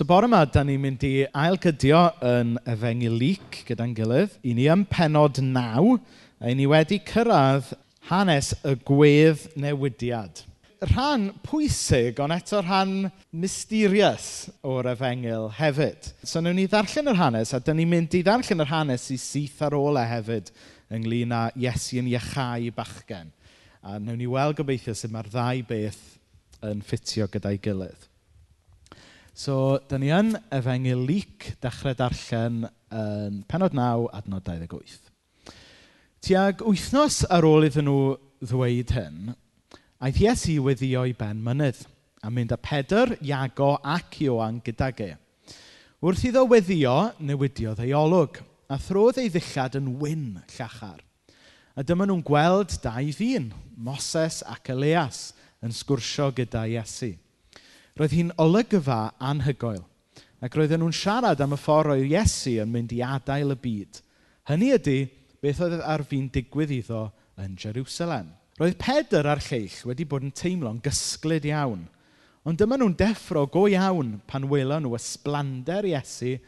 So bore yma, da ni'n mynd i ailgydio yn efengyl lyc gyda'n gilydd. I ni ym penod naw, a i ni wedi cyrraedd hanes y gwedd newidiad. Rhan pwysig, ond eto rhan mysterious o'r efengyl hefyd. So newn ni ddarllen yr hanes, a da ni'n mynd i ddarllen yr hanes i syth ar ôl e hefyd ynglyn â Iesu'n iachau bachgen. A newn ni weld gobeithio sut mae'r ddau beth yn ffitio gyda'i gilydd. So, da ni yn Efengyl Luc, dechrau darllen yn penod 9, adnod 28. Tiag wythnos ar ôl iddyn nhw ddweud hyn, aeth Iesu weddio i ben mynydd a mynd â Pedr, Iago ac Ioan gydag e. Wrth iddo weddio, newidiodd ei olwg, a throdd ei ddillad yn wyn llachar. A dyma nhw'n gweld dau ddyn, Moses ac Elias, yn sgwrsio gyda Iesu. Roedd hi'n olygyfa anhygoel ac roedden nhw'n siarad am y ffordd oedd Iesu yn mynd i adael y byd. Hynny ydy beth oedd ar fi'n digwydd iddo yn Jerusalem. Roedd Pedr a'r lleill wedi bod yn teimlo'n gysglyd iawn. Ond dyma nhw'n deffro go iawn pan welon nhw ysblander Iesu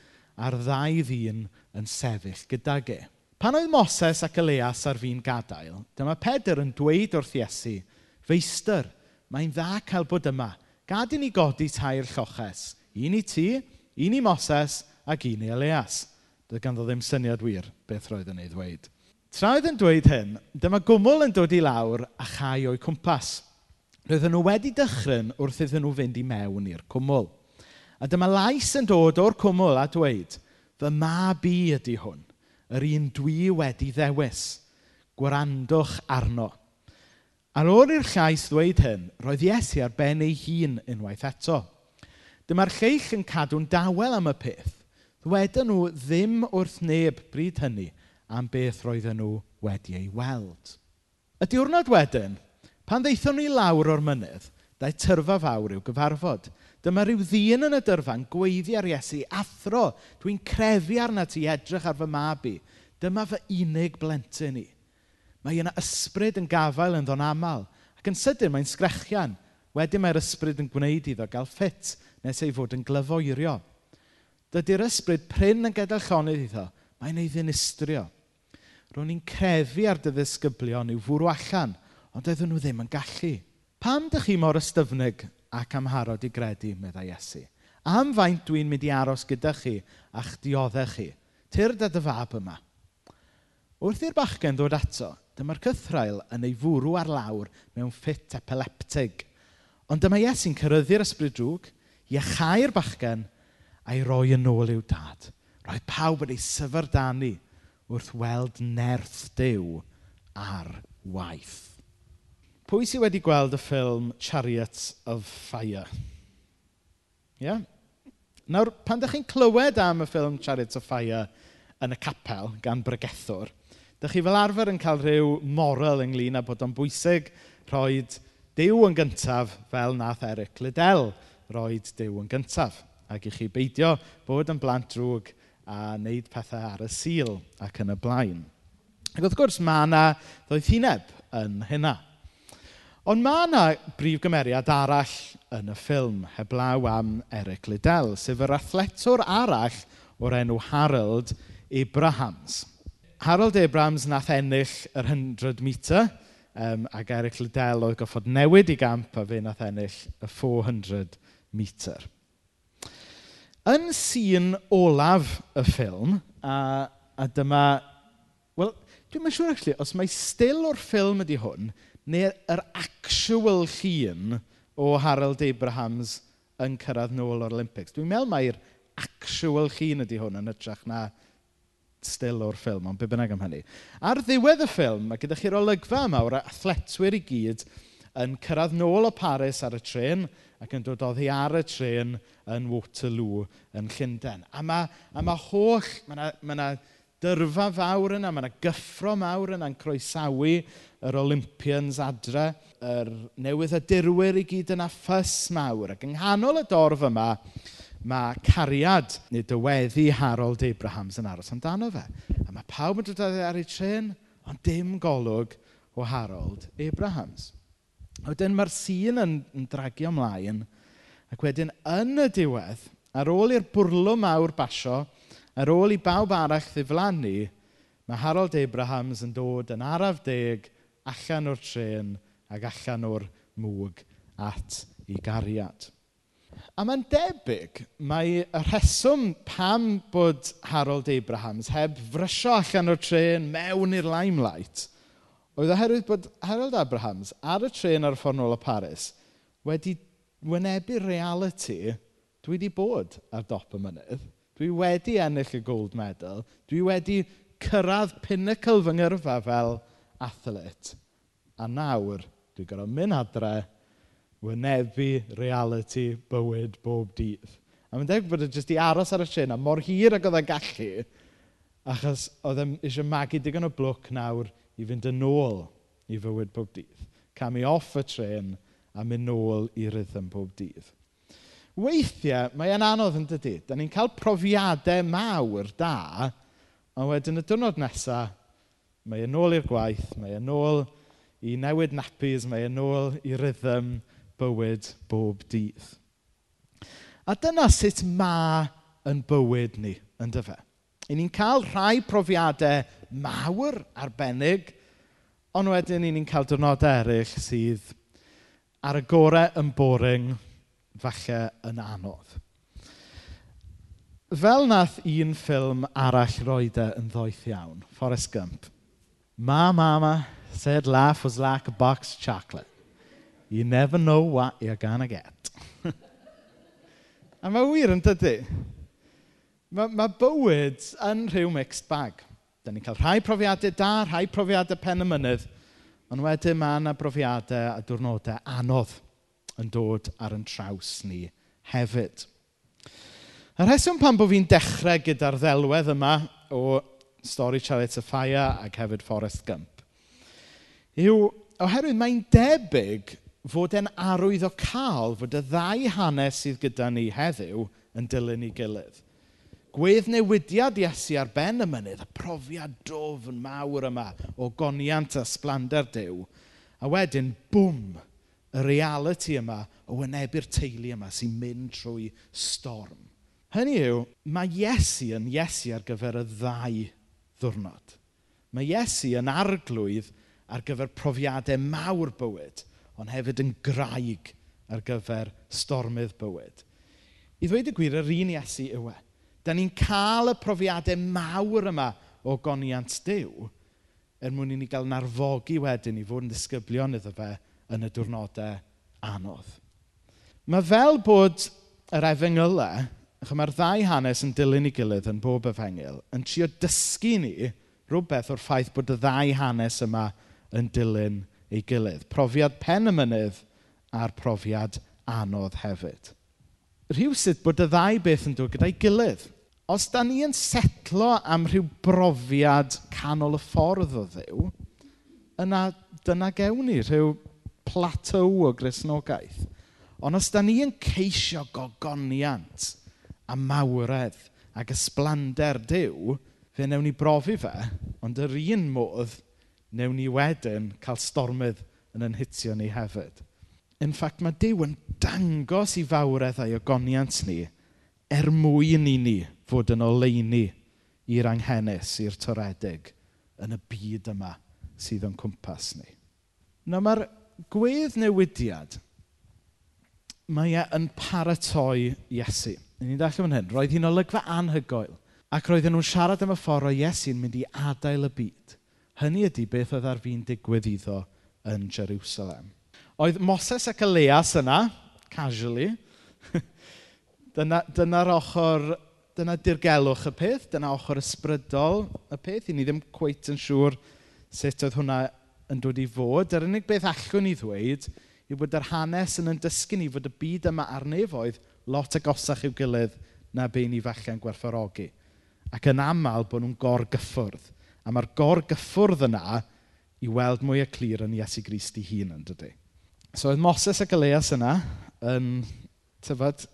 a'r ddau ddyn yn sefyll gydag e. Pan oedd Moses ac Elias ar fi'n gadael, dyma Pedr yn dweud wrth Iesu, Feistr, mae'n dda cael bod yma – Gad i ni godi tair lloches. Un i ti, un i Moses ac un i Elias. Doedd ganddo ddim syniad wir beth roedd yn ei ddweud. Tra oedd yn dweud hyn, dyma gwmwl yn dod i lawr a chai o'i cwmpas. Roedden nhw wedi dychryn wrth iddyn nhw fynd i mewn i'r cwmwl. A dyma lais yn dod o'r cwmwl a dweud, fy mab i ydy hwn, yr un dwi wedi ddewis. Gwrandwch arno. Ar ôl i'r llais ddweud hyn, roedd Iesu ar ben ei hun unwaith eto. Dyma'r lleill yn cadw'n dawel am y peth. Ddwedon nhw ddim wrth neb bryd hynny am beth roedden nhw wedi ei weld. Y diwrnod wedyn, pan ddeithon ni lawr o'r mynydd, da'i tyrfa fawr i'w gyfarfod. Dyma rhyw ddyn yn y dyrfa'n gweiddi ar Iesu, athro, dwi'n crefu arna ti edrych ar fy mab i. Dyma fy unig blentyn i. Mae yna ysbryd yn gafael ynddo'n aml. Ac yn sydyn mae'n sgrechian. Wedyn mae'r ysbryd yn gwneud iddo gael ffit nes ei fod yn glyfoerio. Dydy'r ysbryd pryn yn gadael llonydd iddo, mae'n ei ddinistrio. Rwy'n ni'n crefu ar dy ddisgyblion i'w fwrw allan, ond oedden nhw ddim yn gallu. Pam dych chi mor ystyfnig ac amharod i gredu, meddai Iesu? Am faint dwi'n mynd i aros gyda chi a'ch dioddech chi? Tyrd a dy fab yma. Wrth i'r bachgen ddod ato, dyma'r cythrael yn ei fwrw ar lawr mewn ffit epileptig. Ond dyma Iesu'n cyrryddu'r ysbryd drwg i bachgen a'i roi yn ôl i'w dad. Roedd pawb yn ei syfrdani wrth weld nerth dew ar waith. Pwy sydd wedi gweld y ffilm Chariots of Fire? Ie? Yeah? Nawr, pan ydych chi'n clywed am y ffilm Chariots of Fire yn y capel gan bregethwr, Dych chi fel arfer yn cael rhyw moral ynglyn â bod o'n bwysig rhoi dew yn gyntaf fel nath Eric Liddell roi dew yn gyntaf. Ac i chi beidio bod yn blant drwg a wneud pethau ar y sil ac yn y blaen. Ac wrth gwrs mae yna ddoethineb yn hynna. Ond mae yna brif gymeriad arall yn y ffilm, heblaw am Eric Liddell, sef yr athletwr arall o'r enw Harold Abrahams. Harold Abrams nath ennill yr 100 metre, um, ac Eric Liddell oedd goffod newid i gamp a fe nath ennill y 400 metre. Yn sîn olaf y ffilm, a, a dyma... Wel, dwi'n mynd siŵr actually, os mae still o'r ffilm ydy hwn, neu'r er actual llun o Harold Abrahams yn cyrraedd nôl o'r Olympics. Dwi'n meddwl mae'r actual llun ydy hwn yn ytrach na still o'r ffilm, ond be bynnag am hynny. Ar ddiwedd y ffilm, mae gyda chi'r olygfa yma o'r athletwyr i gyd yn cyrraedd nôl o Paris ar y tren ac yn dod oddi ar y tren yn Waterloo yn Llundain. A mae, a mae holl, mae yna, mae yna dyrfa fawr yna, mae yna gyffro mawr yna'n croesawu yr Olympians adre, yr newydd y dirwyr i gyd yna ffys mawr. Ac yng nghanol y dorf yma, mae cariad neu dyweddi Harold Abrahams yn aros amdano fe. A mae pawb yn dod ar ei tren, ond dim golwg o Harold Abrahams. Wedyn mae'r sîn yn, yn dragio ymlaen, ac wedyn yn y diwedd, ar ôl i'r bwrlw mawr basio, ar ôl i bawb arall ddiflannu, mae Harold Abrahams yn dod yn araf deg allan o'r tren ac allan o'r mwg at ei gariad. A mae'n debyg mai y rheswm pam bod Harold Abrahams heb frysio allan o'r tren mewn i'r limelight oedd oherwydd bod Harold Abrahams ar y tren ar y ffordd nôl o Paris wedi wynebu reality dwi wedi bod ar dop y mynydd, dwi wedi ennill y gold medal, dwi wedi cyrraedd pinnacle fy ngyrfa fel athlete, a nawr dwi'n gorfod mynd adre wynebu reality bywyd bob dydd. A mae'n deg bod e jyst i aros ar y sin, a mor hir ag oedd e'n gallu, achos oedd e eisiau magu digon o blwc nawr i fynd yn ôl i fywyd bob dydd. Camu off y tren a mynd nôl i rhythm bob dydd. Weithiau, mae e'n anodd yn dydy. Da ni'n cael profiadau mawr da, ond wedyn y diwrnod nesaf, mae e'n ôl i'r gwaith, mae e'n ôl i newid nappies, mae e'n ôl i rhythm, bywyd bob dydd. A dyna sut ma yn bywyd ni, yn dyfa. I ni'n cael rhai profiadau mawr arbennig, ond wedyn i ni'n cael diwrnodau eraill sydd ar y gorau yn boring, falle yn anodd. Fel nath un ffilm arall roedau yn ddoeth iawn, Forrest Gump. Ma, mama, said laugh was like a box chocolate. You never know what you're gonna get. a mae wir yn dydy. Mae, mae bywyd yn rhyw mixed bag. Da ni'n cael rhai profiadau da, rhai profiadau pen y mynydd, ond wedyn mae yna brofiadau a diwrnodau anodd yn dod ar yn traws ni hefyd. Y rheswm pan bod fi'n dechrau gyda'r ddelwedd yma o stori Charlotte Fire ac hefyd Forrest Gump yw oherwydd mae'n debyg fod e'n arwyddocaol fod y ddau hanes sydd gyda ni heddiw yn dilyn ei gilydd. Gweddnewidiad Iesu ar ben y mynydd, y profiad dofn mawr yma o goniant a sblander Dyw, a wedyn, bwm, y reality yma o wynebu'r teulu yma sy'n mynd trwy storm. Hynny yw, mae Iesu yn Iesu ar gyfer y ddau ddwrnod. Mae Iesu yn arglwydd ar gyfer profiadau mawr bywyd – ond hefyd yn graig ar gyfer stormydd bywyd. I ddweud y gwir, yr un Iesu yw e. Da ni'n cael y profiadau mawr yma o goniant Dyw er mwyn i ni gael narfogi wedyn i fod yn ddisgyblion iddo fe yn y diwrnodau anodd. Mae fel bod yr efengylau, e, ach mae'r ddau hanes yn dilyn i gilydd yn bob efengyl, yn trio dysgu ni rhywbeth o'r ffaith bod y ddau hanes yma yn dilyn ei gilydd. Profiad pen y mynydd a'r profiad anodd hefyd. Rhywsyd bod y ddau beth yn dod gyda'i gilydd. Os da ni yn setlo am rhyw brofiad canol y ffordd o ddiw, yna dyna gewn ni rhyw plateau o grisnogaeth. Ond os da ni yn ceisio gogoniant a mawredd ac ysblander Dyw, fe newn ni brofi fe, ond yr un modd newn ni wedyn cael stormydd yn yn ni hefyd. In fact, mae Dyw yn dangos i fawredd a'i ogoniant ni er mwyn i ni fod yn oleini i'r anghenus, i'r toredig, yn y byd yma sydd o'n cwmpas ni. Na mae'r gwedd newidiad, mae e yn paratoi Iesu. Ni'n dall fan hyn, roedd hi'n olygfa anhygoel, ac roedden nhw'n siarad am y ffordd o Iesu'n mynd i adael y byd. Hynny ydy beth oedd ar fi'n digwydd iddo yn Jerusalem. Oedd Moses ac Elias yna, casually. dyna'r dyna ochr, dyna dirgelwch y peth, dyna ochr ysbrydol y peth. I ni ddim cweith yn siŵr sut oedd hwnna yn dod i fod. Yr unig beth allwn ni ddweud yw bod yr hanes yn yn dysgu ni fod y byd yma arnef oedd lot agosach i'w gilydd na be ni falle'n gwerthorogi. Ac yn aml bod nhw'n gorgyffwrdd A mae'r gorgyffwrdd yna i weld mwy o clir yn Iesu Grist i hun yn dydy. So oedd Moses a Galeas yna yn, tyfod,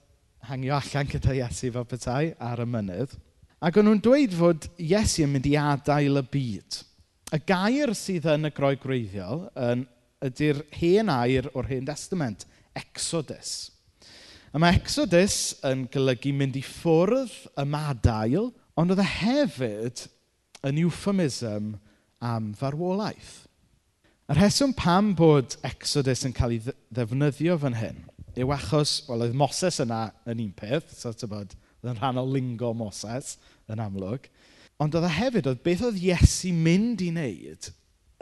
hangio allan gyda Iesu fel petai ar y mynydd. Ac o'n nhw'n dweud fod Iesu yn mynd i adael y byd. Y gair sydd yn y groi gwreiddiol yn, ydy'r hen air o'r hen testament, Exodus. A mae Exodus yn golygu mynd i ffwrdd y madael, ond oedd e hefyd yn euphemism am farwolaeth. Y rheswm pam bod Exodus yn cael ei ddefnyddio fan hyn yw achos, wel, oedd Moses yna yn un peth, so ti'n bod, oedd yn rhan o lingo Moses yn amlwg, ond oedd e hefyd, oedd beth oedd Iesu mynd i wneud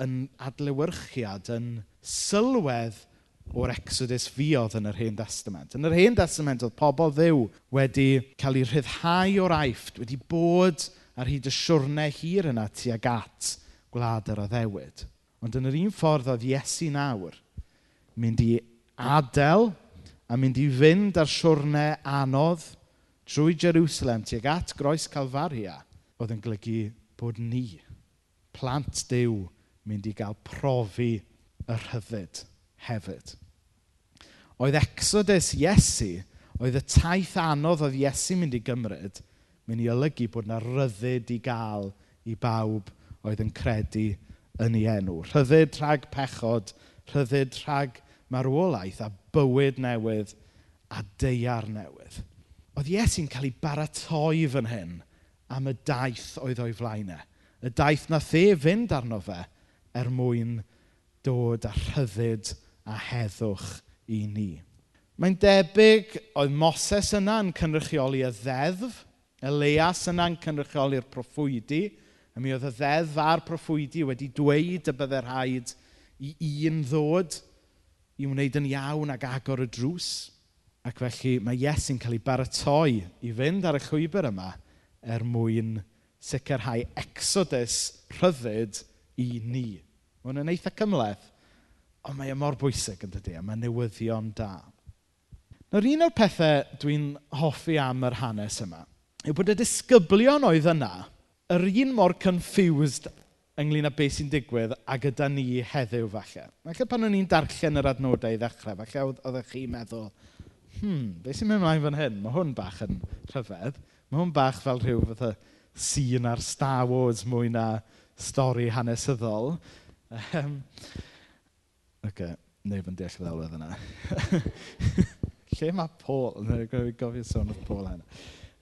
yn adlewyrchiad, yn sylwedd o'r Exodus fiodd yn yr Hen Testament. Yn yr Hen Testament oedd pobl ddiw wedi cael eu rhyddhau o'r aifft, wedi bod ar hyd y siwrne hir yna tuag at gwlad yr addewid. Ond yn yr un ffordd oedd Iesu nawr mynd i adael a mynd i fynd ar siwrne anodd trwy Jerusalem tuag at groes Calfaria oedd yn golygu bod ni, plant Dyw, mynd i gael profi y rhyddid hefyd. Oedd exodus Iesu, oedd y taith anodd oedd Iesu mynd i gymryd – mynd i olygu bod yna ryddid i gael i bawb oedd yn credu yn ei enw. Rhyddid rhag pechod, rhyddid rhag marwolaeth a bywyd newydd a deiar newydd. Oedd Iesu'n cael ei baratoi fan hyn am y daith oedd o'i flaenau. E. Y daith na the fynd arno fe er mwyn dod â rhyddid a heddwch i ni. Mae'n debyg oedd Moses yna yn cynrychioli y ddeddf Elias yna'n cynrychioli'r proffwydi, a mi oedd y ddeddf a'r proffwydi wedi dweud y byddai'r rhaid i un ddod i wneud yn iawn ac agor y drws. Ac felly mae Iesu'n cael ei baratoi i fynd ar y chwybr yma er mwyn sicrhau exodus rhyddid i ni. Mae hwn yn eitha cymleth, ond mae e mor bwysig yn dydy, a e? mae newyddion da. Nawr un o'r pethau dwi'n hoffi am yr hanes yma – yw bod y disgyblion oedd yna yr un mor confused ynglyn â beth sy'n digwydd a gyda ni heddiw falle. Falle pan o'n i'n darllen yr adnodau i ddechrau, falle oeddech chi'n meddwl, hmm, beth sy'n mynd ymlaen fan hyn? Mae hwn bach yn rhyfedd. Mae hwn bach fel rhyw fath o sîn ar Star Wars mwy na stori hanesyddol. Um, OK, neb yn deall ddelwedd yna. Lle mae Paul? Neu gofio sôn wrth Paul hynny.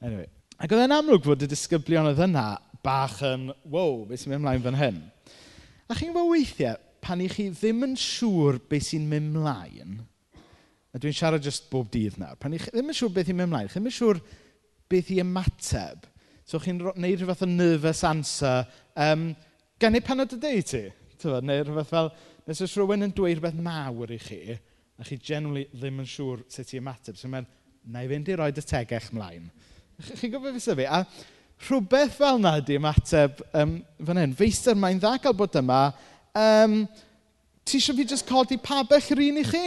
Anyway, Ac oedd e'n amlwg fod y disgyblion oedd yna bach yn, wow, beth sy'n mynd ymlaen fan hyn? A chi'n gwybod weithiau, pan i chi ddim yn siŵr beth sy'n mynd ymlaen, a dwi'n siarad jyst bob dydd nawr, pan i chi ddim yn siŵr beth sy'n mynd ymlaen, chi ddim yn siŵr beth i ymateb. So chi'n gwneud rhywbeth o nervous answer, um, gan ei panod y deu ti. Tyfa, neu rhywbeth fel, nes oes rhywun yn dweud rhywbeth mawr i chi, a chi generally ddim yn siŵr sut i ymateb. So mae'n, na i fynd i roed y tegech mlaen. Chi'n gwybod beth sy'n fi? A rhywbeth fel na di ymateb um, fan hyn. Feistr, mae'n dda cael bod yma. Um, ti eisiau fi jyst codi pabell yr un i chi?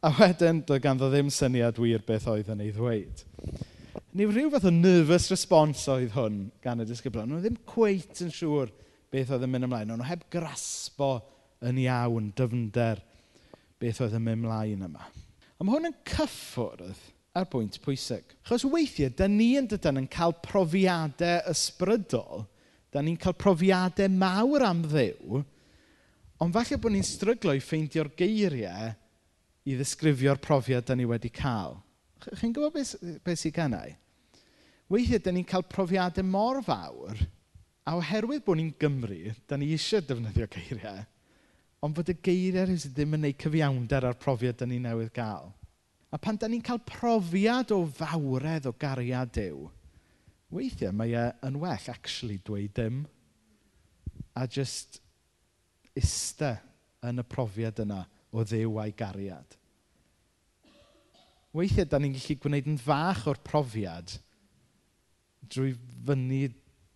A wedyn, doedd ganddo ddim syniad wir beth oedd yn ei ddweud. Ni rhyw fath o nervous response oedd hwn gan y disgyblion. Nhw ddim cweit yn siŵr beth oedd yn mynd ymlaen. Nhw heb grasbo yn iawn dyfnder beth oedd yn mynd ymlaen yma. A mae hwn yn cyffwrdd ar bwynt pwysig. Chos weithiau, da ni yn dydyn yn cael profiadau ysbrydol, da ni'n cael profiadau mawr am ddew, ond falle bod ni'n stryglo i ffeindio'r geiriau i ddisgrifio'r profiad da ni wedi cael. Chi'n gwybod beth, beth sy'n gennau? Weithiau, da ni'n cael profiadau mor fawr, a oherwydd bod ni'n Gymru, da ni eisiau defnyddio geiriau, ond fod y geiriau ddim yn gwneud cyfiawnder ar profiad da ni newydd gael. A pan da ni'n cael profiad o fawredd o gariad Dyw, weithiau mae e yn well actually dweud dim a just ista yn y profiad yna o ddew a'i gariad. Weithiau, da ni'n gallu gwneud yn fach o'r profiad drwy fyny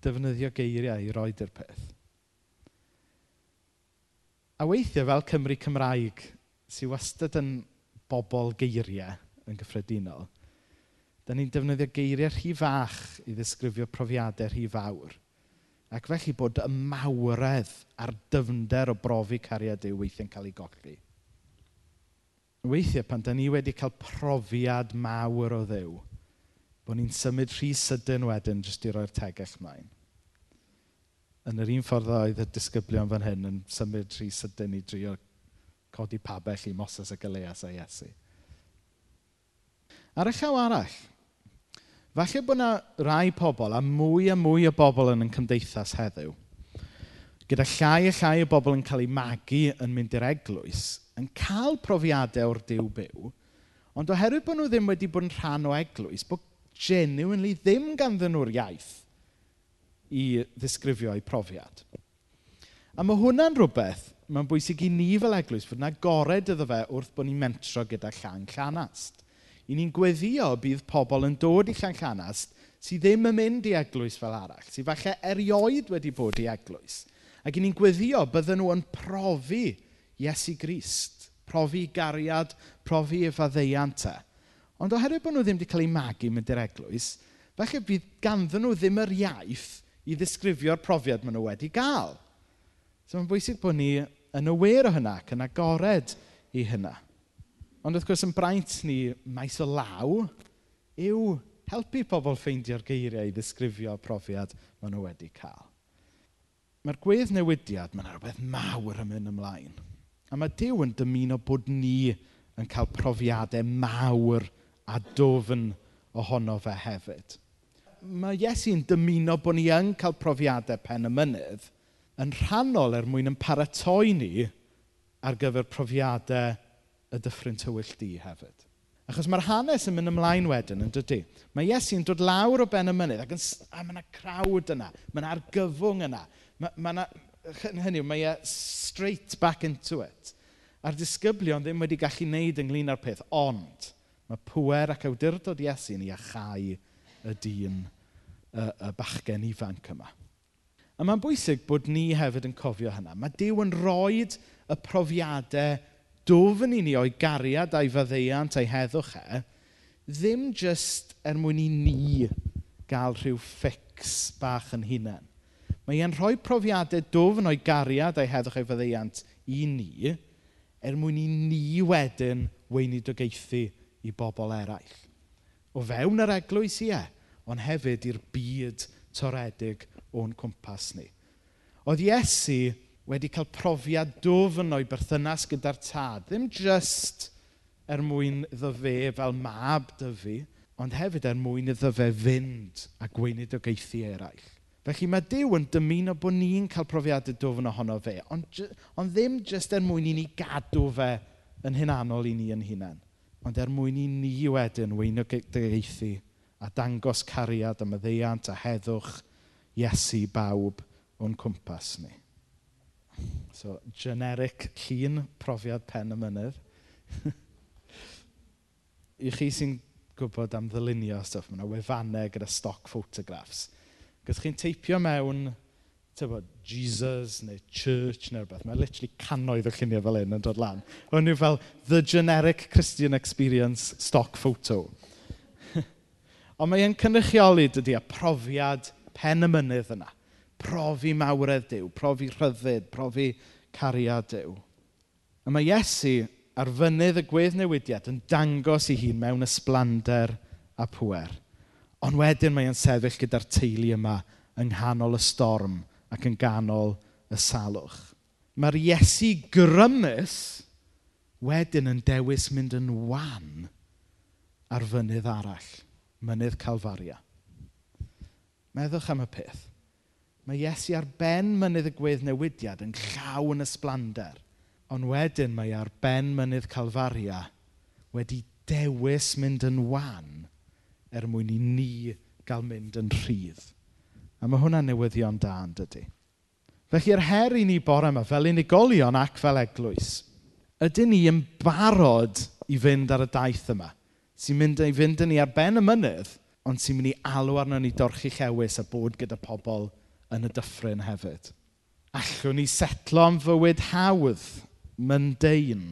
defnyddio geiriau i roed i'r peth. A weithiau fel Cymru Cymraeg, sy'n wastad yn bobl geiriau yn gyffredinol, da ni'n defnyddio geiriau rhy fach i ddisgrifio profiadau rhy fawr. Ac felly bod y mawredd a'r dyfnder o brofi cariad yw weithiau'n cael ei golli. Weithiau pan da ni wedi cael profiad mawr o ddew, bod ni'n symud rhy sydyn wedyn jyst i roi'r tegell mlaen. Yn yr un ffordd oedd y disgyblion fan hyn yn symud rhy sydyn i drio codi pabell i Moses y Galeas a Iesu. Ar y llaw arall, falle bod yna rai pobl a mwy a mwy o bobl yn yn cymdeithas heddiw, gyda llai a llai o bobl yn cael eu magu yn mynd i'r eglwys, yn cael profiadau o'r diw byw, ond oherwydd bod nhw ddim wedi bod yn rhan o eglwys, bod genuinely ddim ganddyn nhw'r iaith i ddisgrifio eu profiad. A mae hwnna'n rhywbeth mae'n bwysig i ni fel eglwys fod yna gored iddo fe wrth bod ni'n mentro gyda llan llanast. I ni'n gweddio bydd pobl yn dod i llan llanast sydd ddim yn mynd i eglwys fel arall, sydd falle erioed wedi bod i eglwys. Ac i ni'n gweddio bydden nhw yn profi Iesu Grist, profi gariad, profi efo ddeiant e. Ond oherwydd bod nhw ddim wedi cael eu magu mynd i'r eglwys, falle bydd ganddyn nhw ddim yr iaith i ddisgrifio'r profiad maen nhw wedi gael. So mae'n bwysig bod ni yn awyr o hynna ac yn agored i hynna. Ond wrth gwrs, yn braint ni maes o law yw helpu pobl ffeindio'r geiriau i ddisgrifio profiad maen nhw wedi cael. Mae'r gwedd newidiad, mae'n rhywbeth mawr yn mynd ymlaen. A mae Dyw yn dymuno bod ni yn cael profiadau mawr a dofn ohono fe hefyd. Mae Iesu'n dymuno bod ni yn cael profiadau pen y mynydd, yn rhannol er mwyn yn paratoi ni ar gyfer profiadau y dyffryn tywyll di hefyd. Achos mae'r hanes yn mynd ymlaen wedyn, yn dydy. Mae Iesu'n dod lawr o ben y mynydd ac yn... A mae yna crawd yna. Mae yna argyfwng yna. Mae, mae yna... Hynny mae e straight back into it. A'r disgyblion ddim wedi gallu wneud ynglyn â'r peth, ond mae pwer ac awdurdod Iesu'n i achau y dyn y, y bachgen ifanc yma. A mae'n bwysig bod ni hefyd yn cofio hynna. Mae Dyw yn rhoi y profiadau dofn i ni o'i gariad a'i faddeuant a'i heddwch e, ddim jyst er mwyn i ni gael rhyw ffix bach yn hunain. Mae e'n rhoi profiadau dofn o'i gariad a'i heddwch a'i faddeuant i ni, er mwyn i ni wedyn weinidogaethu i bobl eraill. O fewn yr eglwys, ie, ond hefyd i'r byd toredig o'n cwmpas ni. Oedd Iesu wedi cael profiad dofn o'i berthynas gyda'r tad, ddim jyst er mwyn iddo fe fel mab dyfu, ond hefyd er mwyn iddo fe fynd a gweinid o geithi eraill. Felly mae Dyw yn dymuno bod ni'n cael profiadau dofn ohono fe, ond, ond ddim jyst er mwyn i ni gadw fe yn hynanol i ni yn hunain, ond er mwyn i ni wedyn weino gyda'i a dangos cariad am y ddeiant a heddwch Iesu bawb o'n cwmpas ni. So, generic llun profiad pen y mynydd. I chi sy'n gwybod am ddylunio stwff, mae yna wefannau gyda stock photographs. Gwyth chi'n teipio mewn tybod, Jesus neu church neu rhywbeth. Mae literally cannoedd o lluniau fel hyn yn dod lan. O'n yw fel the generic Christian experience stock photo. Ond mae'n cynrychioli dydy a profiad pen y mynydd yna. Profi mawredd Duw, profi rhyddid, profi cariad Duw. A mae Iesu ar fynydd y gweddnewidiad yn dangos i hun mewn ysblander a pwer. Ond wedyn mae e'n sefyll gyda'r teulu yma yng nghanol y storm ac yn ganol y salwch. Mae'r Iesu grymus wedyn yn dewis mynd yn wan ar fynydd arall, mynydd Calfaria. Meddwch am y peth. Mae Iesu ar ben mynydd y gwedd newidiad yn llawn ysblander. Ond wedyn mae ar ben mynydd Calfaria wedi dewis mynd yn wan er mwyn i ni gael mynd yn rhydd. A mae hwnna'n newyddion da yn dydy. Felly, yr her i ni bore yma, fel unigolion ac fel eglwys, ydyn ni yn barod i fynd ar y daith yma, sy'n mynd i fynd yn ni ar ben y mynydd ond sy'n mynd i alw arno ni dorchu chewis a bod gyda pobl yn y dyffryn hefyd. Allwn ni setlo am fywyd hawdd, myndein.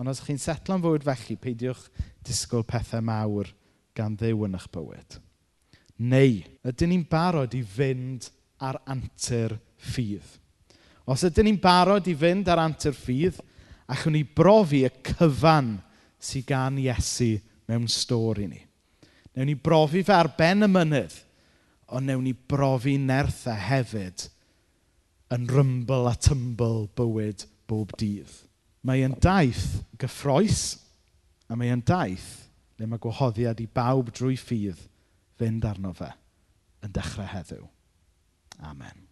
Ond os chi'n setlo am fywyd felly, peidiwch disgwyl pethau mawr gan ddew yn eich bywyd. Neu, ydyn ni'n barod i fynd ar antur ffydd. Os ydyn ni'n barod i fynd ar antur ffydd, allwn ni brofi y cyfan sydd gan Iesu mewn stori ni. Newn ni brofi fe ar ben y mynydd, ond newn ni brofi nerthau hefyd yn rymbl a tymbl bywyd bob dydd. Mae e'n daith gyffroes, a mae e'n daith le mae gwahoddiad i bawb drwy ffydd fynd arno fe yn dechrau heddiw. Amen.